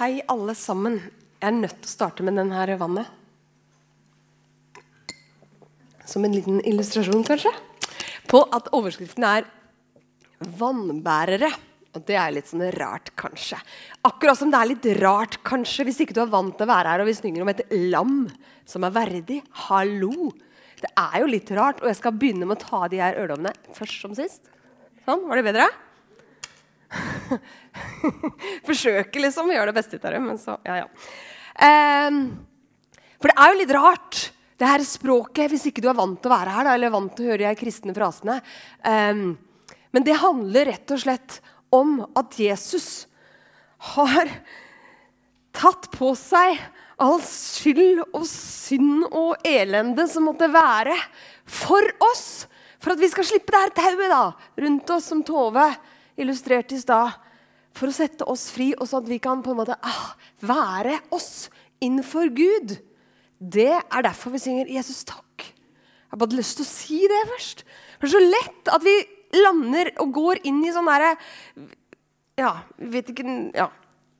Hei, alle sammen. Jeg er nødt til å starte med denne vannet. Som en liten illustrasjon, kanskje, på at overskriften er 'vannbærere'. Og Det er litt sånn rart, kanskje. Akkurat som det er litt rart kanskje, hvis ikke du er vant til å være her og vi synger om et lam som er verdig. Hallo! Det er jo litt rart. Og jeg skal begynne med å ta de her ørdommene først som sist. Sånn, Var det bedre? Forsøker liksom å gjøre det beste ut av det, men så Ja, ja. Um, for det er jo litt rart, det her språket, hvis ikke du er vant til å være her, da, eller vant til å høre de kristne frasene. Um, men det handler rett og slett om at Jesus har tatt på seg all skyld og synd og elende som måtte være for oss. For at vi skal slippe det her tauet rundt oss, som Tove illustrerte i stad. For å sette oss fri, og sånn at vi kan på en måte ah, være oss innenfor Gud. Det er derfor vi synger 'Jesus, takk'. Jeg har bare lyst til å si det først. Det er så lett at vi lander og går inn i sånn derre Ja, vet ikke ja.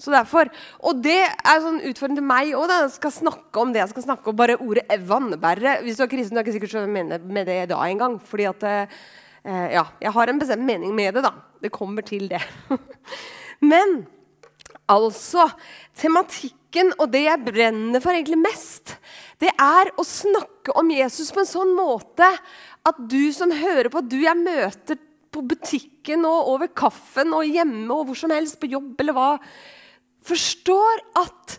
Så derfor, Og det er sånn utfordring til meg òg. Jeg skal snakke om det. Jeg skal snakke om bare ordet vannbærere. Hvis du er kristen, du er ikke sikkert så med det da engang. Fordi at eh, ja, jeg har en bestemt mening med det. da. Det kommer til det. Men altså Tematikken og det jeg brenner for egentlig mest, det er å snakke om Jesus på en sånn måte at du som hører på, du jeg møter på butikken og over kaffen og hjemme og hvor som helst, på jobb eller hva, forstår at,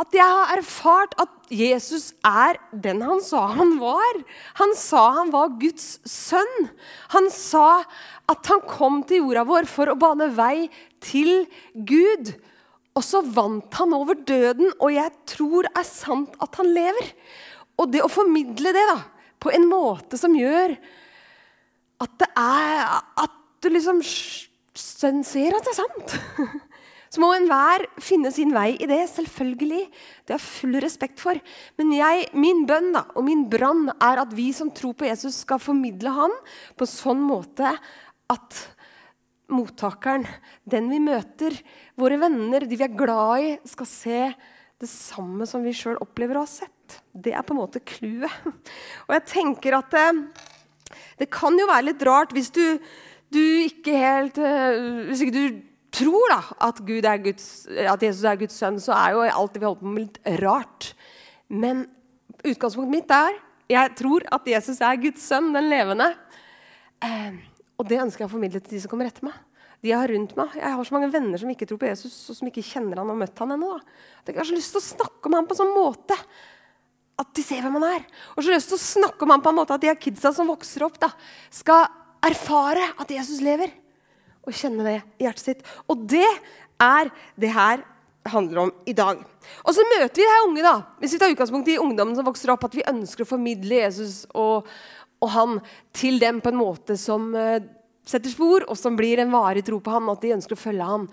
at jeg har erfart at Jesus er den han sa han var. Han sa han var Guds sønn. Han sa at han kom til jorda vår for å bane vei til Gud. Og så vant han over døden, og jeg tror er sant at han lever. Og det å formidle det da, på en måte som gjør at det er At du liksom ser at det er sant. Så må enhver finne sin vei i det. Selvfølgelig. Det har jeg full respekt for. Men jeg, min bønn da, og min brann er at vi som tror på Jesus, skal formidle han på en sånn måte at mottakeren, den vi møter, våre venner, de vi er glad i, skal se det samme som vi sjøl opplever å ha sett. Det er på en måte clouet. Og jeg tenker at det, det, kan jo være litt rart hvis du, du ikke helt eh, Hvis ikke du tror da, at, Guds, at, Jesus er Guds sønn, så er jo alt det vi holder på med, litt rart. Men utgangspunktet mitt er jeg tror at Jesus er Guds sønn, den levende. Eh, og det ønsker jeg å formidle til de som kommer etter meg. De Jeg har rundt meg. Jeg har så mange venner som ikke tror på Jesus, og som ikke kjenner han og møtt han ennå. Jeg har så lyst til å snakke om han på en sånn måte at de ser hvem han er. Og så lyst til å snakke om han på en måte at de her kidsa som vokser opp, da, skal erfare at Jesus lever og kjenne det i hjertet sitt. Og det er det her handler om i dag. Og så møter vi de her unge, da. Hvis vi tar utgangspunkt i ungdommen som vokser opp, at vi ønsker å formidle Jesus og, og han til dem på en måte som uh, setter spor, og som blir en varig tro på han, at de ønsker å følge han.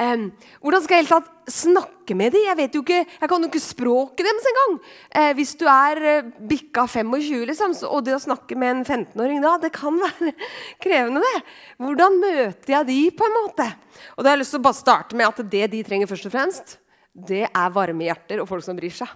Um, hvordan skal jeg helt tatt snakke med dem? Jeg ikke, jeg kan jo ikke språket deres engang. Uh, hvis du er uh, bikka 25, liksom, og det å snakke med en 15-åring da, det kan være krevende, det. Hvordan møter jeg de på en måte? Og da har jeg lyst til å bare starte med at det de trenger først og fremst, det er varme hjerter og folk som bryr seg.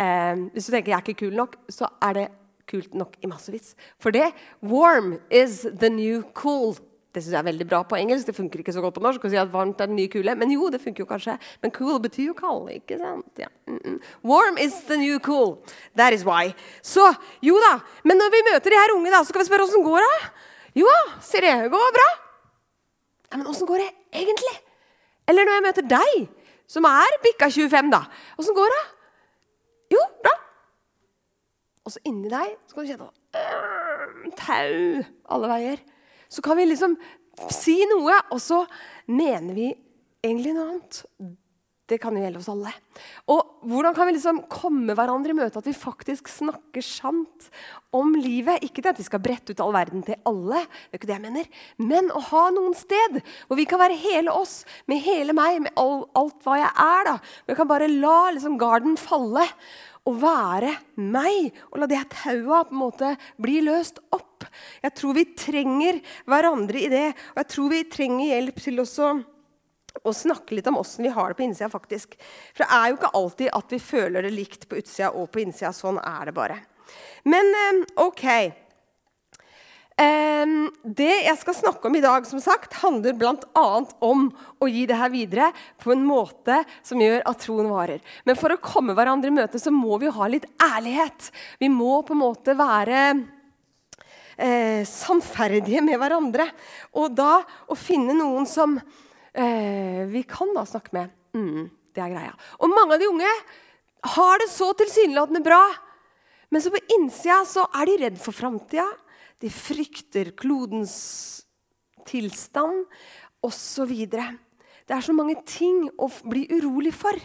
Um, hvis du tenker jeg er ikke kul nok, så er det kult nok i massevis. For det warm is the new cool. Det synes jeg er veldig bra på engelsk. Det funker ikke så godt på norsk. å si at varmt er den nye kule. Men jo, det funker jo kanskje. Men cool betyr jo kald. ikke sant? Ja. Mm -mm. Warm is the new cool. That is why. Så jo da. Men når vi møter de her unge, da, så kan vi spørre åssen går det. Jo da, sier de. Går bra. Ja, men åssen går det egentlig? Eller når jeg møter deg, som er bikka 25, da. Åssen går det? Jo, bra. Og så inni deg så kan du kjenne øh, tau alle veier. Så kan vi liksom si noe, og så mener vi egentlig noe annet. Det kan jo gjelde oss alle. Og Hvordan kan vi liksom komme hverandre i møte at vi faktisk snakker sant om livet? Ikke det at vi skal brette ut all verden til alle, det er ikke det jeg mener. men å ha noen sted hvor vi kan være hele oss, med hele meg, med all, alt hva jeg er. da. Vi kan bare la liksom garden falle å være meg. Og la det taua på en måte bli løst opp. Jeg tror vi trenger hverandre i det. Og jeg tror vi trenger hjelp til å og snakke litt om åssen vi har det på innsida. faktisk. For det er jo ikke alltid at vi føler det likt på utsida og på innsida. Sånn er det bare. Men eh, OK. Ehm, det jeg skal snakke om i dag, som sagt, handler bl.a. om å gi det her videre på en måte som gjør at troen varer. Men for å komme hverandre i møte så må vi ha litt ærlighet. Vi må på en måte være eh, sannferdige med hverandre. Og da å finne noen som eh, vi kan da snakke med, mm, det er greia. Og mange av de unge har det så tilsynelatende bra. Men så på innsida så er de redd for framtida. De frykter klodens tilstand osv. Det er så mange ting å bli urolig for.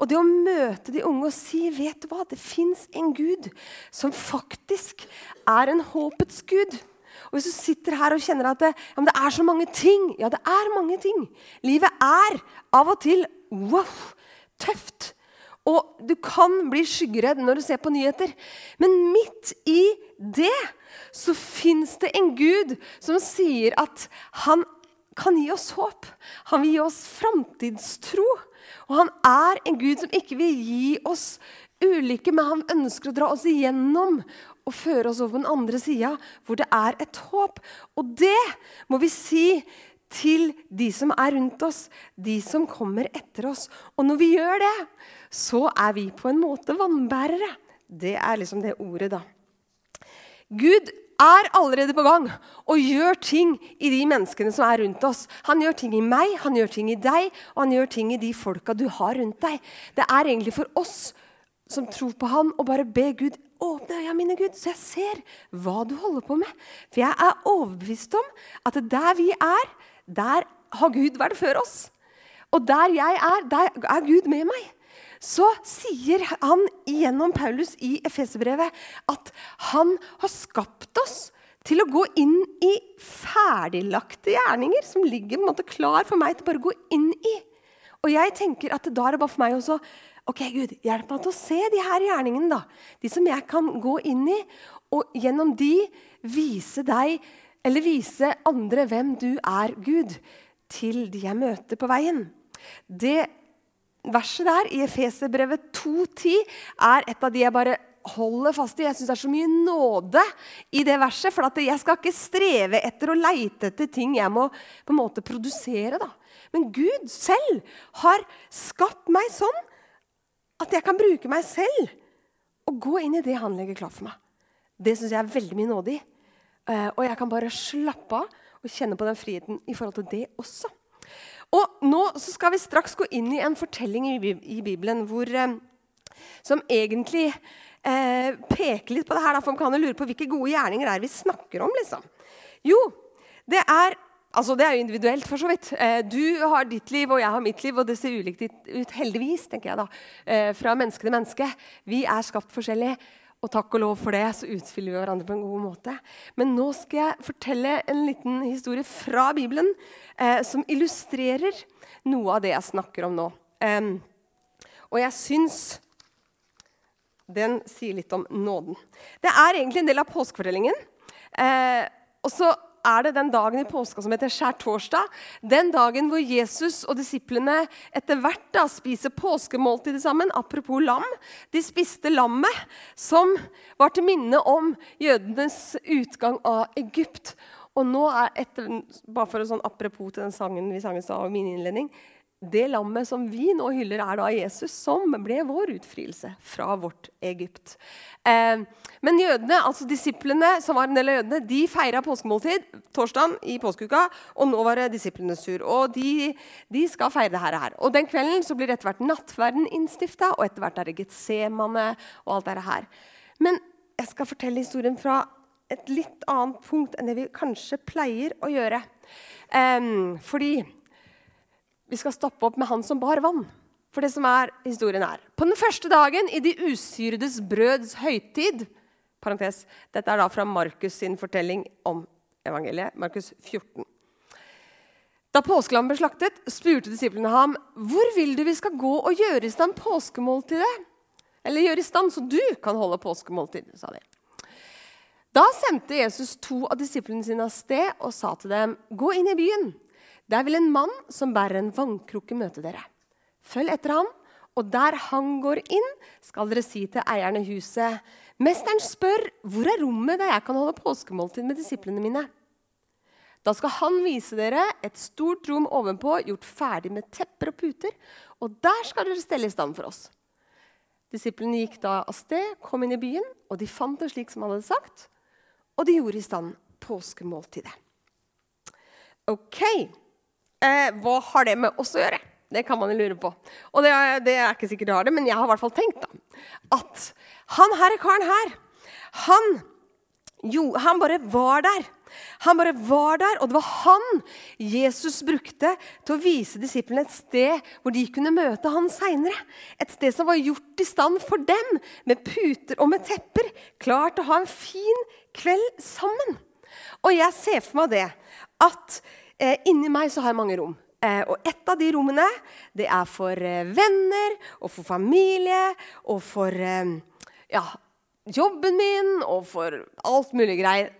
Og det å møte de unge og si vet du hva, det fins en Gud som faktisk er en håpets Gud. Og Hvis du sitter her og kjenner at det, ja, det, er så mange ting Ja, det er mange ting. Livet er av og til wow, tøft. Og du kan bli skyggeredd når du ser på nyheter. Men midt i det så fins det en Gud som sier at han kan gi oss håp. Han vil gi oss framtidstro. Og han er en Gud som ikke vil gi oss ulykke, men han ønsker å dra oss igjennom og føre oss over på den andre sida, hvor det er et håp. Og det må vi si til de som er rundt oss, de som kommer etter oss. Og når vi gjør det, så er vi på en måte vannbærere. Det er liksom det ordet, da. Gud er allerede på gang og gjør ting i de menneskene som er rundt oss. Han gjør ting i meg, han gjør ting i deg, og han gjør ting i de folka du har rundt deg. Det er egentlig for oss som tror på han, å bare be Gud åpne øya mine, Gud, så jeg ser hva du holder på med. For jeg er overbevist om at der vi er, der har Gud vært før oss. Og der jeg er, der er Gud med meg så sier han gjennom Paulus i Efeserbrevet at han har skapt oss til å gå inn i ferdiglagte gjerninger som ligger på en måte klar for meg til bare å gå inn i. Og jeg tenker at da er det bare for meg også Ok, Gud, hjelp meg til å se de her gjerningene, da. De som jeg kan gå inn i, og gjennom de vise deg, eller vise andre hvem du er, Gud, til de jeg møter på veien. Det verset der i Efeserbrevet 2,10 er et av de jeg bare holder fast i. Jeg syns det er så mye nåde i det verset. For jeg skal ikke streve etter å leite etter ting jeg må på en måte produsere. da. Men Gud selv har skapt meg sånn at jeg kan bruke meg selv og gå inn i det han legger klart for meg. Det syns jeg er veldig mye nåde i. Eh, og jeg kan bare slappe av og kjenne på den friheten i forhold til det også. Og nå skal vi straks gå inn i en fortelling i, Bibelen hvor, eh, som egentlig eh, peker litt på det her. For man kan jo lure på hvilke gode gjerninger det er vi snakker om. liksom. Jo, det er Altså, Det er jo individuelt, for så vidt. Eh, du har ditt liv, og jeg har mitt liv. Og det ser ulikt ut, heldigvis, tenker jeg da, eh, fra menneske til menneske. Vi er skapt forskjellig. Og takk og lov for det, så utfyller vi hverandre på en god måte. Men nå skal jeg fortelle en liten historie fra Bibelen eh, som illustrerer noe av det jeg snakker om nå. Eh, og jeg syns den sier litt om nåden. Det er egentlig en del av påskefortellingen. Eh, og så er det den dagen i påska som heter skjærtorsdag. Den dagen hvor Jesus og disiplene etter hvert da spiser påskemåltidet sammen. Apropos lam. De spiste lammet, som var til minne om jødenes utgang av Egypt. Og nå er etter, bare for å sånn Apropos til den sangen vi sang i stad, min innledning det lammet som vi nå hyller, er da Jesus, som ble vår utfrielse fra vårt Egypt. Eh, men jødene, altså disiplene som var en del av jødene, de feira påskemåltid torsdagen i påskeuka. Og nå var det disiplenes tur. Og de, de skal feire det her. Og den kvelden så blir etter hvert nattverden innstifta, og etter hvert er det Getsemane og alt dette her. Men jeg skal fortelle historien fra et litt annet punkt enn det vi kanskje pleier å gjøre. Eh, fordi vi skal stoppe opp med han som bar vann. For det som er historien er På den første dagen i de usyrdes brøds høytid parentes, Dette er da fra Markus sin fortelling om evangeliet. Markus 14. Da påskelam ble slaktet, spurte disiplene ham hvor vil du vi skal gå og gjøre i stand påskemåltidet. Eller gjøre i stand så du kan holde påskemåltid, sa de. Da sendte Jesus to av disiplene sine av sted og sa til dem, gå inn i byen. Der vil en mann som bærer en vannkrukke, møte dere. Følg etter ham, og der han går inn, skal dere si til eieren i huset Mesteren spør hvor er rommet der jeg kan holde påskemåltid med disiplene mine. Da skal han vise dere et stort rom ovenpå, gjort ferdig med tepper og puter, og der skal dere stelle i stand for oss. Disiplene gikk da av sted, kom inn i byen, og de fant det slik som han hadde sagt, og de gjorde i stand påskemåltidet. Ok, eh, hva har det med oss å gjøre? Det kan man lure på. Og det er, det er ikke sikkert det har det, men jeg har i hvert fall tenkt da, at han her karen her, han, jo, han bare var der. Han bare var der, og det var han Jesus brukte til å vise disiplene et sted hvor de kunne møte han seinere. Et sted som var gjort i stand for dem, med puter og med tepper. Klart å ha en fin kveld sammen. Og jeg ser for meg det at eh, inni meg så har jeg mange rom. Eh, og et av de rommene det er for eh, venner og for familie og for ja, jobben min og for alt mulig greier.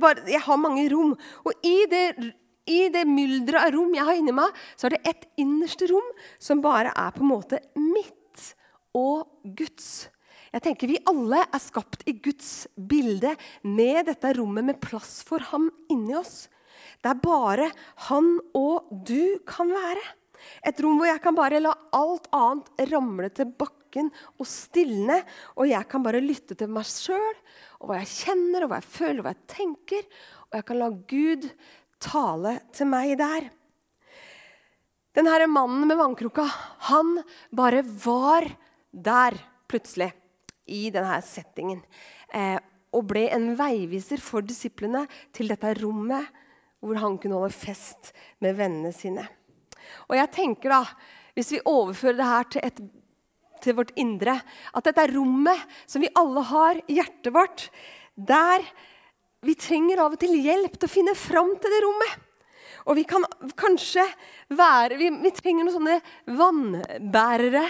Bare, jeg har mange rom. Og i det, i det mylderet av rom jeg har inni meg, så er det et innerste rom som bare er på en måte mitt og Guds. Jeg tenker Vi alle er skapt i Guds bilde med dette rommet med plass for ham inni oss. Det er bare han og du kan være. Et rom hvor jeg kan bare la alt annet ramle til bakken og stilne. Og jeg kan bare lytte til meg sjøl og hva jeg kjenner, og hva jeg føler og hva jeg tenker. Og jeg kan la Gud tale til meg der. Denne mannen med vannkrukka, han bare var der plutselig i denne settingen. Eh, og ble en veiviser for disiplene til dette rommet hvor han kunne holde fest med vennene sine. Og jeg tenker da, Hvis vi overfører det her til, et, til vårt indre At dette er rommet som vi alle har i hjertet vårt, der vi trenger av og til hjelp til å finne fram til det rommet. Og vi kan kanskje være Vi, vi trenger noen sånne vannbærere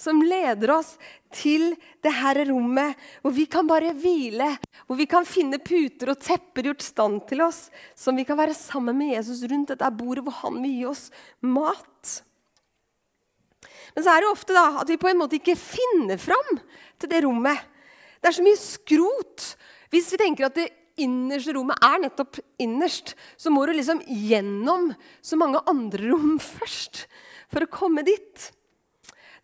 som leder oss til det her rommet hvor vi kan bare hvile. Hvor vi kan finne puter og tepper gjort stand til oss, som vi kan være sammen med Jesus rundt dette bordet hvor han vil gi oss mat. Men så er det ofte da at vi på en måte ikke finner fram til det rommet. Det er så mye skrot. Hvis vi tenker at det innerste rommet er nettopp innerst, så må du liksom gjennom så mange andre rom først for å komme dit.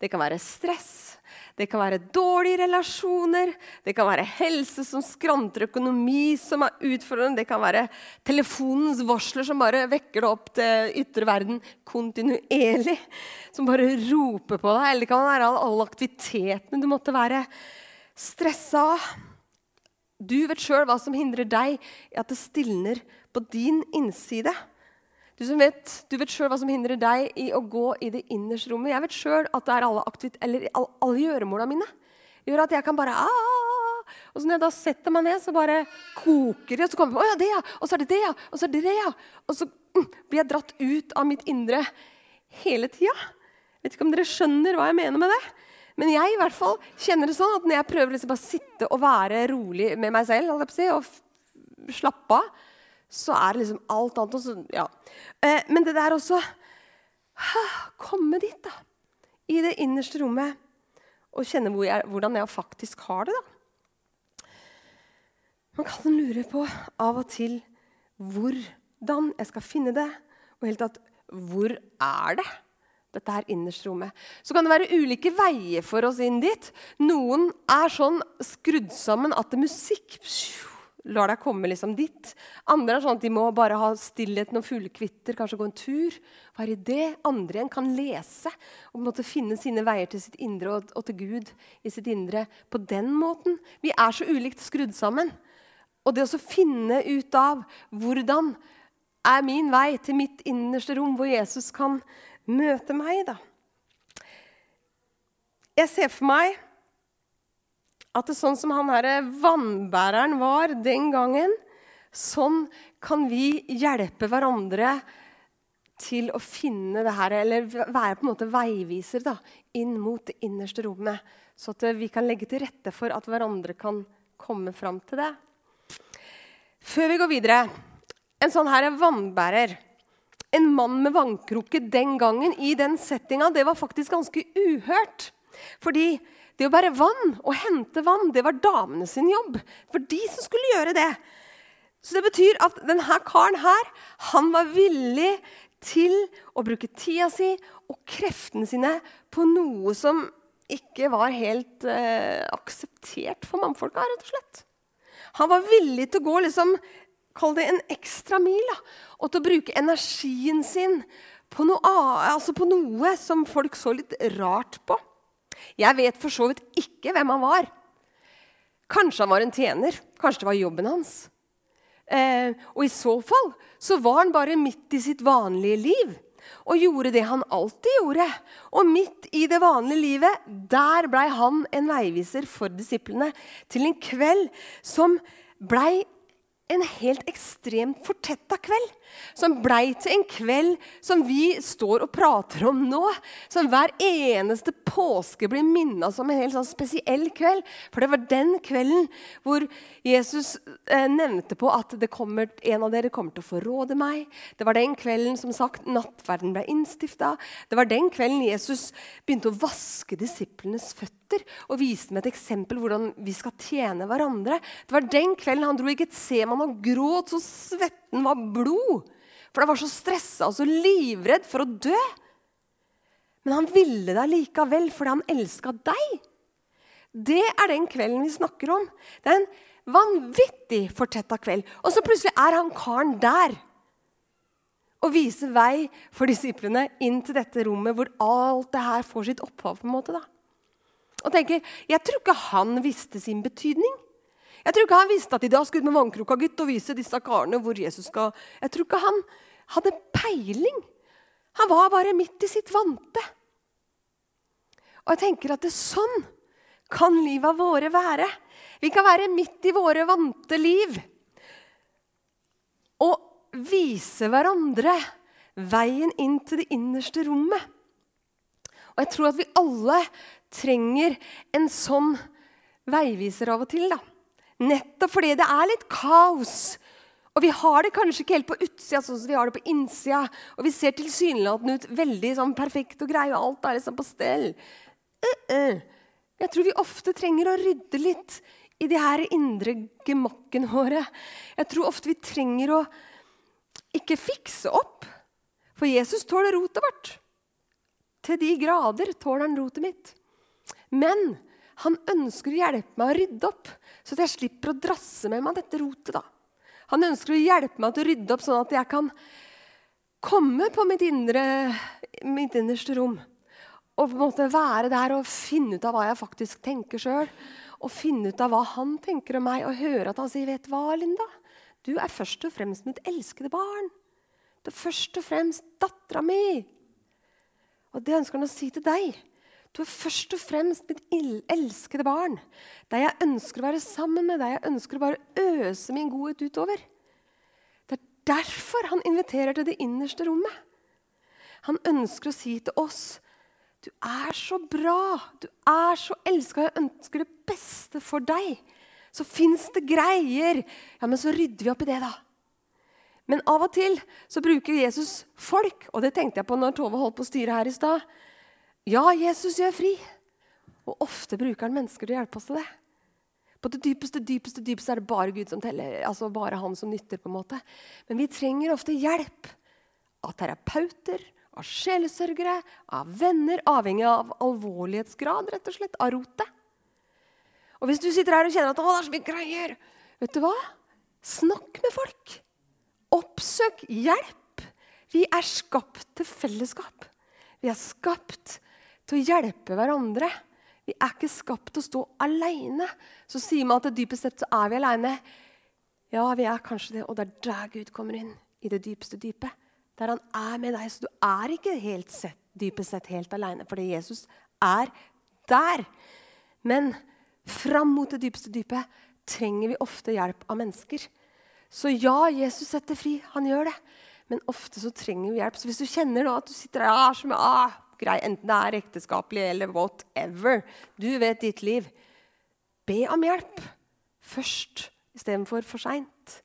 Det kan være stress, det kan være dårlige relasjoner, det kan være helse som skranter, økonomi som er utfordrende, det kan være telefonens varsler som bare vekker deg opp til ytre verden kontinuerlig, som bare roper på deg, eller det kan være alle aktivitetene du måtte være stressa av. Du vet sjøl hva som hindrer deg i at det stilner på din innside. Du, vet, du vet sjøl hva som hindrer deg i å gå i det innerste rommet. Jeg vet sjøl at det er alle, alle, alle gjøremåla mine gjør at jeg kan bare ah, Og så når jeg da setter meg ned, så bare koker det. Og så kommer jeg på, ja, det, ja. Og så er det det, ja. Og så er det det, ja. Og så mm, blir jeg dratt ut av mitt indre hele tida. Vet ikke om dere skjønner hva jeg mener med det. Men jeg i hvert fall kjenner det sånn at når jeg prøver liksom bare sitte og være rolig med meg selv og slappe av, så er det liksom alt annet også, ja. Eh, men det der også Komme dit, da. I det innerste rommet. Og kjenne hvor jeg, hvordan jeg faktisk har det, da. Man kan lure på av og til hvordan jeg skal finne det. Og helt tatt hvor er det? Dette her innerste rommet. Så kan det være ulike veier for oss inn dit. Noen er sånn skrudd sammen at det musikk lar deg komme liksom dit. Andre er sånn at de må bare ha stillheten og fuglekvitter, kanskje gå en tur. Være i det. Andre igjen kan lese og måtte finne sine veier til sitt indre og, og til Gud i sitt indre på den måten. Vi er så ulikt skrudd sammen. Og det å finne ut av hvordan er min vei til mitt innerste rom, hvor Jesus kan møte meg, da. Jeg ser for meg at det er sånn som han her vannbæreren var den gangen, sånn kan vi hjelpe hverandre til å finne det her, eller være på en måte veiviser da, inn mot det innerste rommet. Så at vi kan legge til rette for at hverandre kan komme fram til det. Før vi går videre En sånn her vannbærer en mann med vannkrukke den gangen i den settinga, det var faktisk ganske uhørt. Fordi det å bære vann og hente vann, det var damene sin jobb. For de som skulle gjøre det. Så det betyr at denne karen her, han var villig til å bruke tida si og kreftene sine på noe som ikke var helt eh, akseptert for mannfolka, rett og slett. Han var villig til å gå liksom, kall det en ekstra mil, da, og til å bruke energien sin på noe, altså på noe som folk så litt rart på. Jeg vet for så vidt ikke hvem han var. Kanskje han var en tjener. Kanskje det var jobben hans. Eh, og i så fall så var han bare midt i sitt vanlige liv og gjorde det han alltid gjorde. Og midt i det vanlige livet, der blei han en veiviser for disiplene til en kveld som blei en helt ekstremt fortetta kveld. Som blei til en kveld som vi står og prater om nå. Som hver eneste påske blir minna som en helt sånn spesiell kveld. For det var den kvelden hvor Jesus eh, nevnte på at kommer, en av dere kommer til å forråde meg. Det var den kvelden som sagt, nattverden ble innstifta. Det var den kvelden Jesus begynte å vaske disiplenes føtter og viste med et eksempel hvordan vi skal tjene hverandre. Det var den kvelden han dro i Getseman og gråt så svetten var blod. For han var så stressa og så livredd for å dø. Men han ville deg likevel fordi han elska deg. Det er den kvelden vi snakker om. Det er en vanvittig fortetta kveld. Og så plutselig er han karen der og viser vei for disiplene inn til dette rommet hvor alt det her får sitt opphav. på en måte da. Og tenker, Jeg tror ikke han visste sin betydning. Jeg tror ikke han visste at de da skulle ut med vannkroka gutt og vise disse karene hvor Jesus skal Jeg tror ikke han hadde peiling. Han var bare midt i sitt vante. Og jeg tenker at det er sånn kan livet våre være. Vi kan være midt i våre vante liv og vise hverandre veien inn til det innerste rommet. Og jeg tror at vi alle trenger en sånn veiviser av og til. da. Nettopp fordi det er litt kaos. Og vi har det kanskje ikke helt på utsida sånn som vi har det på innsida. Og vi ser tilsynelatende ut veldig sånn perfekt og greie, og alt er liksom på stell. Uh -uh. Jeg tror vi ofte trenger å rydde litt i de her indre gemakkene våre. Jeg tror ofte vi trenger å ikke fikse opp. For Jesus tåler rotet vårt. Til de grader tåler han rotet mitt. Men han ønsker å hjelpe meg å rydde opp, så jeg slipper å drasse med meg dette rotet. da. Han ønsker å hjelpe meg til å rydde opp, sånn at jeg kan komme på mitt, indre, mitt innerste rom. Og på en måte være der og finne ut av hva jeg faktisk tenker sjøl. Og finne ut av hva han tenker om meg, og høre at han sier, 'Vet hva, Linda? Du er først og fremst mitt elskede barn.' Du er først og fremst dattera mi. Og det ønsker han å si til deg. Du er først og fremst mitt elskede barn. Deg jeg ønsker å være sammen med, deg jeg ønsker å bare øse min godhet utover. Det er derfor han inviterer til det innerste rommet. Han ønsker å si til oss du er så bra, du er så elska, jeg ønsker det beste for deg. Så fins det greier. Ja, men så rydder vi opp i det, da. Men av og til så bruker Jesus folk, og det tenkte jeg på når Tove holdt på å styre her i stad. Ja, Jesus gjør fri. Og ofte bruker han mennesker til å hjelpe oss til det. På det dypeste, dypeste, dypeste er det bare Gud som teller. altså bare han som nytter. på en måte. Men vi trenger ofte hjelp av terapeuter, av sjelesørgere, av venner, avhengig av alvorlighetsgrad, rett og slett, av rotet. Og hvis du sitter her og kjenner at å, det er så mye greier, vet du hva? Snakk med folk. Oppsøk hjelp. Vi er skapt til fellesskap. Vi er skapt til å hjelpe hverandre. Vi er ikke skapt til å stå alene. Så sier man at dypest sett så er vi alene. Ja, vi er kanskje det, og det er der Gud kommer inn. I det dypeste dypet. Der han er med deg. Så du er ikke helt sett, dypest sett helt alene, fordi Jesus er der. Men fram mot det dypeste dypet trenger vi ofte hjelp av mennesker. Så ja, Jesus setter fri. Han gjør det. Men ofte så trenger vi hjelp. Så hvis du kjenner nå at du sitter der ah, som, ah, grei, enten det er ekteskapelig eller whatever. Du vet ditt liv. Be om hjelp først istedenfor for seint.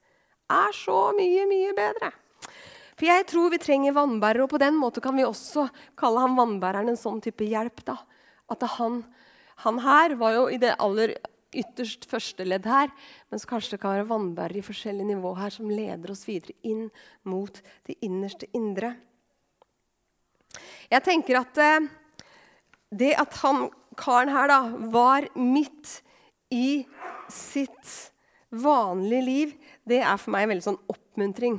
Er så mye, mye bedre. For jeg tror vi trenger vannbærere, og på den måten kan vi også kalle han vannbæreren en sånn type hjelp. da. At han, han her var jo i det aller ytterst første ledd her, mens kanskje det kan være vannbærere i forskjellige nivå her som leder oss videre inn mot det innerste indre. Jeg tenker at eh, det at han karen her da, var midt i sitt vanlige liv, det er for meg en veldig sånn oppmuntring.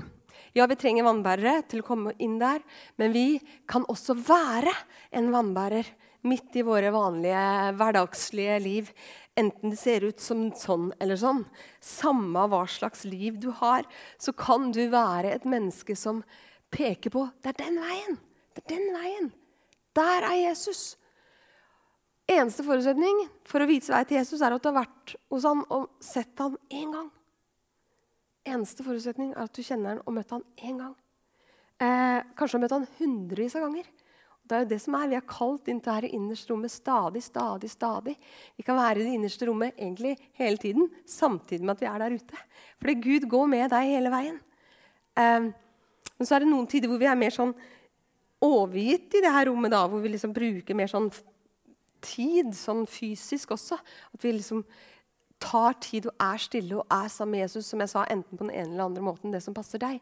Ja, vi trenger vannbærere til å komme inn der, men vi kan også være en vannbærer midt i våre vanlige hverdagslige liv. Enten det ser ut som sånn eller sånn. Samme hva slags liv du har, så kan du være et menneske som peker på det er den veien. Det er den veien. Der er Jesus. Eneste forutsetning for å vise vei til Jesus er at du har vært hos han og sett han én gang. Eneste forutsetning er at du kjenner han og møtt han én gang. Eh, kanskje har møtt han hundrevis av ganger. Det er jo det som er. Vi er kalt inn til dette innerste rommet stadig, stadig, stadig. Vi kan være i det innerste rommet egentlig hele tiden, samtidig med at vi er der ute. Fordi Gud går med deg hele veien. Eh, men så er det noen tider hvor vi er mer sånn overgitt i det her rommet, da, hvor vi liksom bruker mer sånn tid, sånn fysisk også. At vi liksom tar tid og er stille og er sammen med Jesus, som jeg sa, enten på den ene eller andre måten, det som passer deg.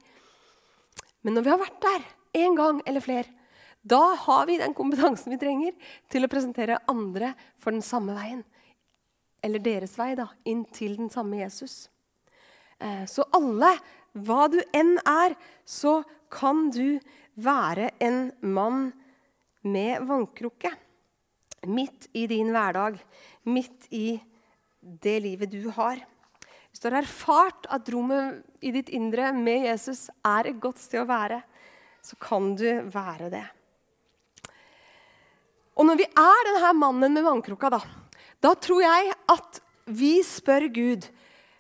Men når vi har vært der en gang eller flere, da har vi den kompetansen vi trenger til å presentere andre for den samme veien. Eller deres vei, da, inn til den samme Jesus. Eh, så alle, hva du enn er, så kan du være en mann med vannkrukke midt i din hverdag, midt i det livet du har. Hvis du har erfart at rommet i ditt indre med Jesus er et godt sted å være, så kan du være det. Og når vi er denne mannen med vannkrukka, da, da tror jeg at vi spør Gud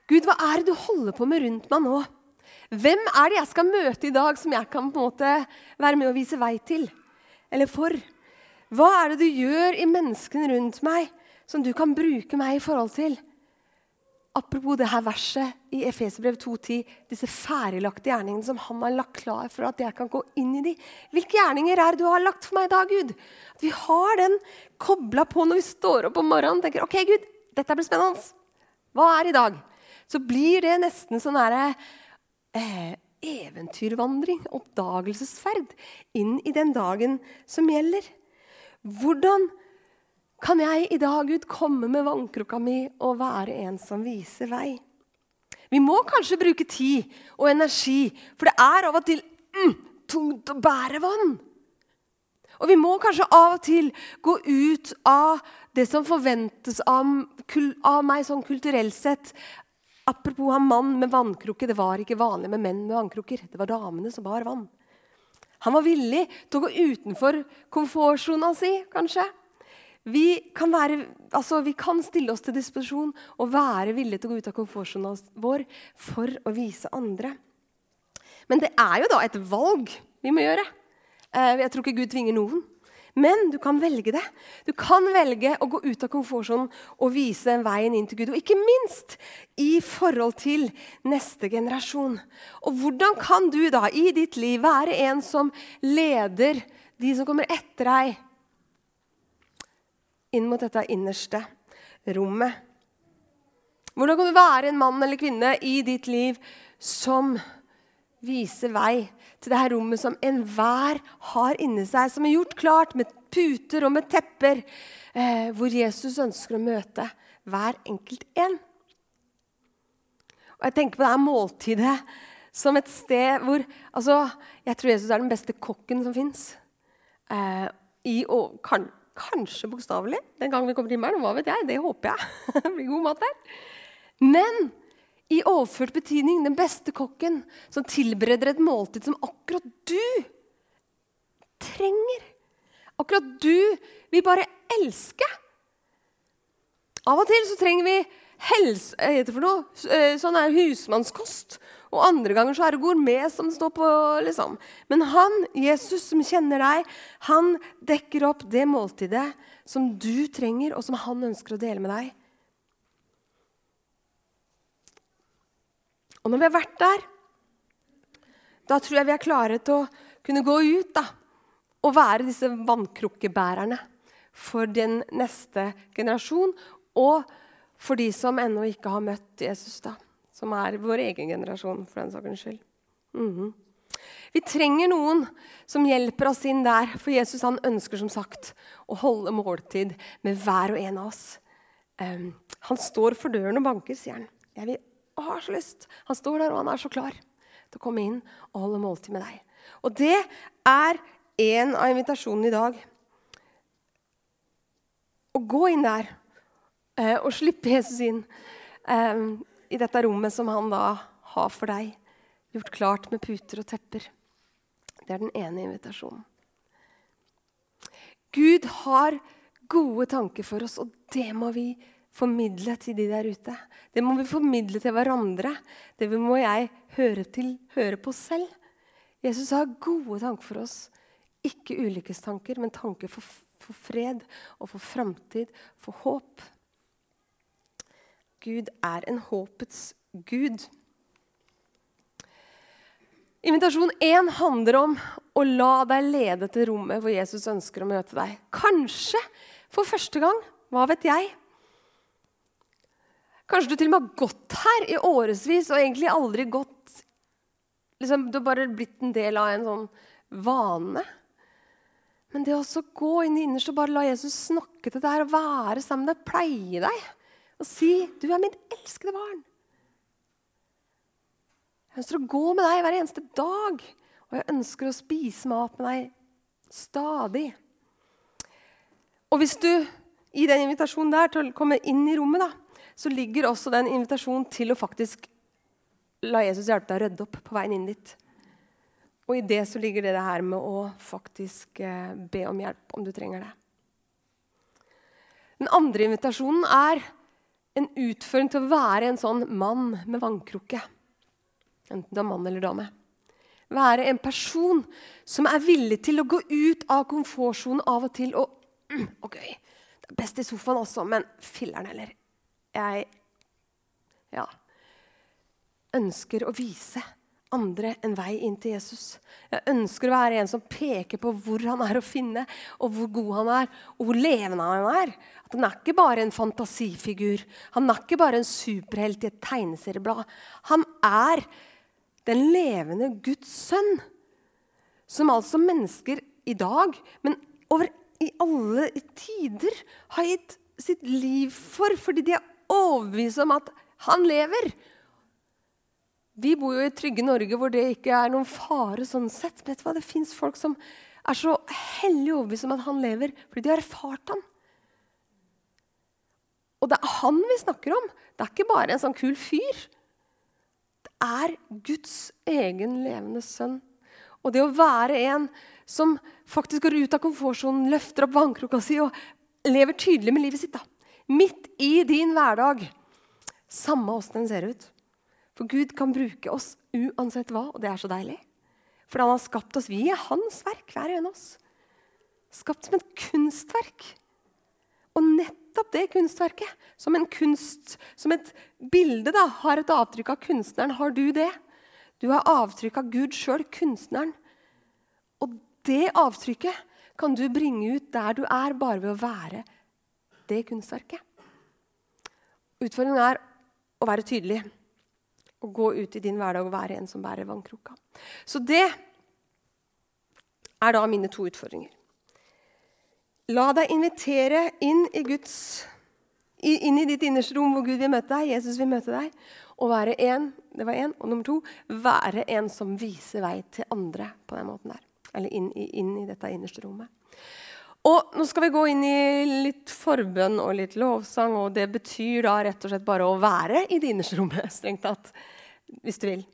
Gud, hva er det du holder på med rundt meg nå? Hvem er det jeg skal møte i dag, som jeg kan på en måte være med og vise vei til? Eller for? Hva er det du gjør i menneskene rundt meg, som du kan bruke meg i forhold til? Apropos det her verset i Efeserbrev 2,10, disse ferdiglagte gjerningene som han har lagt klar for at jeg kan gå inn i de. Hvilke gjerninger er det du har lagt for meg i dag, Gud? At vi har den kobla på når vi står opp om morgenen og tenker ok, Gud, dette blir spennende. Hva er i dag? Så blir det nesten sånn herre eh, eventyrvandring, oppdagelsesferd, inn i den dagen som gjelder. Hvordan kan jeg i dag, Gud, komme med vannkrukka mi og være en som viser vei? Vi må kanskje bruke tid og energi, for det er av og til mm, tungt å bære vann. Og vi må kanskje av og til gå ut av det som forventes av, av meg sånn kulturelt sett. Apropos han mann med vannkrukke. Det var ikke vanlig med menn med vannkrukker. Det var damene som bar vann. Han var villig til å gå utenfor komfortsona si, kanskje. Vi kan, være, altså, vi kan, stille oss til disposisjon og være villige til å gå ut av komfortsona vår for å vise andre. Men det er jo da et valg vi må gjøre. Eh, jeg tror ikke Gud tvinger noen. Men du kan velge det. Du kan velge å gå ut av komfortsonen og vise veien inn til Gud. Og ikke minst i forhold til neste generasjon. Og hvordan kan du da i ditt liv være en som leder de som kommer etter deg, inn mot dette innerste rommet? Hvordan kan du være en mann eller kvinne i ditt liv som viser vei til det her rommet som enhver har inni seg, som er gjort klart med puter og med tepper, eh, hvor Jesus ønsker å møte hver enkelt en. Og Jeg tenker på det her måltidet som et sted hvor altså, Jeg tror Jesus er den beste kokken som fins. Eh, kan, kanskje bokstavelig den gangen vi kommer til himmelen. Hva vet jeg? Det håper jeg. det blir god mat der. Men i overført betydning den beste kokken som tilbereder et måltid som akkurat du trenger. Akkurat du vil bare elske. Av og til så trenger vi helse, eh, heter for noe, eh, sånn er husmannskost. Og andre ganger så er det gourmet som står på. liksom. Men han, Jesus, som kjenner deg, han dekker opp det måltidet som du trenger, og som han ønsker å dele med deg. Og når vi har vært der, Da tror jeg vi er klare til å kunne gå ut da, og være disse vannkrukkebærerne for den neste generasjon. Og for de som ennå ikke har møtt Jesus, da, som er vår egen generasjon. for den sakens skyld. Mm -hmm. Vi trenger noen som hjelper oss inn der, for Jesus han ønsker som sagt å holde måltid med hver og en av oss. Um, han står for døren og banker, sier han. Jeg vil, å, har så lyst. Han står der, og han er så klar til å komme inn og holde måltid med deg. Og det er en av invitasjonene i dag. Å gå inn der eh, og slippe Jesus inn eh, i dette rommet som han da har for deg, gjort klart med puter og tepper. Det er den ene invitasjonen. Gud har gode tanker for oss, og det må vi formidle til de der ute. Det må vi formidle til hverandre. Det må jeg høre, til, høre på selv. Jesus har gode tanker for oss. Ikke ulykkestanker, men tanker for, for fred og for framtid, for håp. Gud er en håpets gud. Invitasjon 1 handler om å la deg lede til rommet hvor Jesus ønsker å møte deg. Kanskje for første gang. Hva vet jeg? Kanskje du til og med har gått her i årevis og egentlig aldri gått liksom, Du har bare blitt en del av en sånn vane. Men det å gå inn i innerst og bare la Jesus snakke til deg og være sammen med deg, pleie deg og si 'Du er mitt elskede barn'. Jeg ønsker å gå med deg hver eneste dag, og jeg ønsker å spise mat med deg stadig. Og hvis du i den invitasjonen der til å komme inn i rommet, da, så ligger også den invitasjonen til å faktisk la Jesus hjelpe deg å rydde opp på veien inn dit. Og i det så ligger det, det her med å faktisk eh, be om hjelp om du trenger det. Den andre invitasjonen er en utføring til å være en sånn mann med vannkrukke. Enten du er mann eller dame. Være en person som er villig til å gå ut av komfortsonen av og til. Og, ok, det er best i sofaen også, men filler'n heller. Jeg ja, ønsker å vise andre en vei inn til Jesus. Jeg ønsker å være en som peker på hvor han er å finne, og hvor god han er, og hvor levende han er. At Han er ikke bare en fantasifigur. Han er ikke bare en superhelt i et tegneserieblad. Han er den levende Guds sønn, som altså mennesker i dag, men over i alle tider, har gitt sitt liv for fordi de er overbevist om at han lever. Vi bor jo i trygge Norge hvor det ikke er noen fare sånn sett. Vet du hva? Det fins folk som er så hellig overbevist om at han lever, fordi de har erfart han. Og det er han vi snakker om. Det er ikke bare en sånn kul fyr. Det er Guds egen levende sønn. Og det å være en som faktisk går ut av komfortsonen, løfter opp vannkroka si og lever tydelig med livet sitt, da. Midt i din hverdag, samme åssen den ser ut for Gud kan bruke oss uansett hva, og det er så deilig. For han har skapt oss. Vi er hans verk, hver en av oss. Skapt som et kunstverk. Og nettopp det kunstverket, som en kunst, som et bilde, da, har et avtrykk av kunstneren. Har du det? Du har avtrykk av Gud sjøl, kunstneren. Og det avtrykket kan du bringe ut der du er, bare ved å være det kunstverket. Utfordringen er å være tydelig å gå ut i din hverdag og være en som bærer vannkroka. Så det er da mine to utfordringer. La deg invitere inn i Guds inn i ditt innerste rom hvor Gud vil møte deg, Jesus vil møte deg. Og være en, det var en, og nummer to, være en som viser vei til andre på den måten der. Eller inn, inn i dette innerste rommet. Og Nå skal vi gå inn i litt forbønn og litt lovsang. og Det betyr da rett og slett bare å være i det innerste rommet. strengt tatt, Hvis du vil.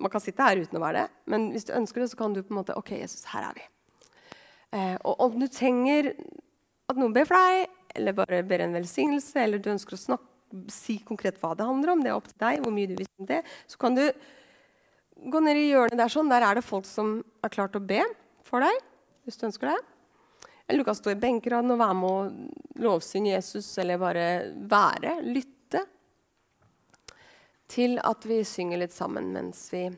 Man kan sitte her uten å være det, men hvis du ønsker det, så kan du på en måte OK, Jesus, her er vi. Eh, og om du trenger at noen ber for deg, eller bare ber en velsignelse, eller du ønsker å snakke, si konkret hva det handler om, det er opp til deg, hvor mye du visste om det, så kan du gå ned i hjørnet der sånn. Der er det folk som er klart å be for deg, hvis du ønsker det. Eller du kan stå i benkeraden og være med å lovsynge Jesus, eller bare være, lytte til at vi synger litt sammen mens vi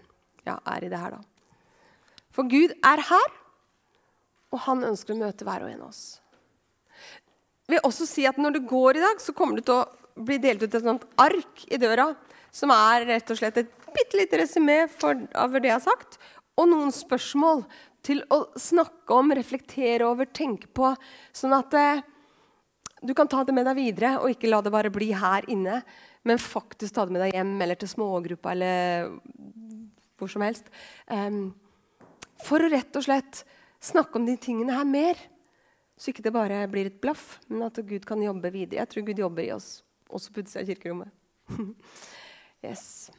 ja, er i det her, da. For Gud er her, og han ønsker å møte hver og en av oss. Jeg vil også si at Når du går i dag, så kommer det til å bli delt ut et sånt ark i døra, som er rett og slett et bitte lite resymé av det jeg har sagt, og noen spørsmål til å snakke om, reflektere over, tenke på. Sånn at eh, du kan ta det med deg videre, og ikke la det bare bli her inne. Men faktisk ta det med deg hjem eller til smågruppa eller hvor som helst. Um, for å rett og slett snakke om de tingene her mer. Så ikke det bare blir et blaff, men at Gud kan jobbe videre. Jeg tror Gud jobber i oss, også på utsida av kirkerommet. yes.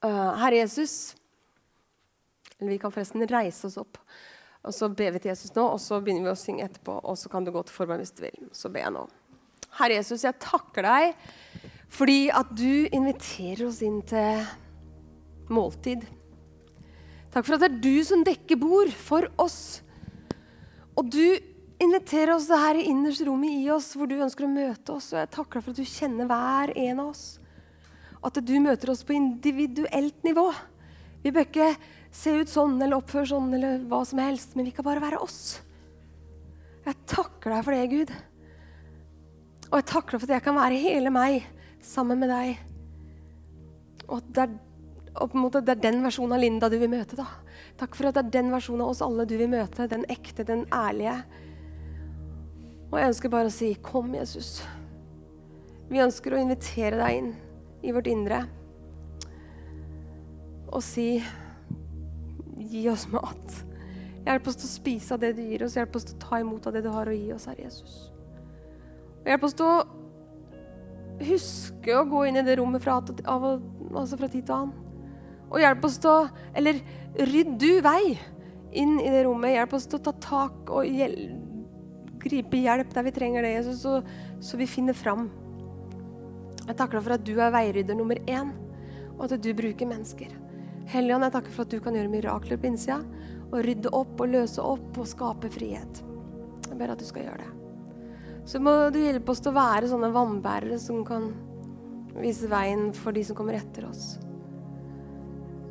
Uh, Herre Jesus Eller vi kan forresten reise oss opp. Og så ber vi til Jesus nå, og så begynner vi å synge etterpå. Og så kan du gå til formen hvis du vil. Så ber jeg nå. Herre Jesus, jeg takker deg fordi at du inviterer oss inn til måltid. Takk for at det er du som dekker bord for oss. Og du inviterer oss det her i innerste rommet i oss, hvor du ønsker å møte oss. Og jeg takker deg for at du kjenner hver en av oss. At du møter oss på individuelt nivå. Vi bør ikke se ut sånn eller oppføre sånn eller hva som helst, men vi kan bare være oss. Jeg takker deg for det, Gud. Og jeg takker deg for at jeg kan være hele meg sammen med deg. Og at det er, måte, det er den versjonen av Linda du vil møte. da. Takk for at det er den versjonen av oss alle du vil møte. Den ekte, den ærlige. Og jeg ønsker bare å si, kom, Jesus. Vi ønsker å invitere deg inn i vårt indre og si Gi oss mat. Hjelp oss til å spise av det du gir oss. Hjelp oss til å ta imot av det du har å gi oss, Herre Jesus. Og hjelp oss til å huske å gå inn i det rommet fra, av, altså fra tid til annen. Og hjelp oss til å Eller rydd du vei inn i det rommet. Hjelp oss til å ta tak og hjelp, gripe hjelp der vi trenger det, Jesus, så, så vi finner fram. Jeg takker deg for at du er veirydder nummer én, og at du bruker mennesker. Helligånd, jeg takker for at du kan gjøre mirakler på innsida. Og rydde opp og løse opp og skape frihet. Jeg ber at du skal gjøre det. Så må du hjelpe oss til å være sånne vannbærere som kan vise veien for de som kommer etter oss.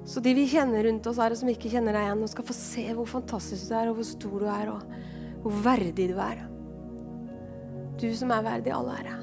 Så de vi kjenner rundt oss, er, og som ikke kjenner deg igjen, og skal få se hvor fantastisk du er, og hvor stor du er, og hvor verdig du er. Du som er verdig all ære.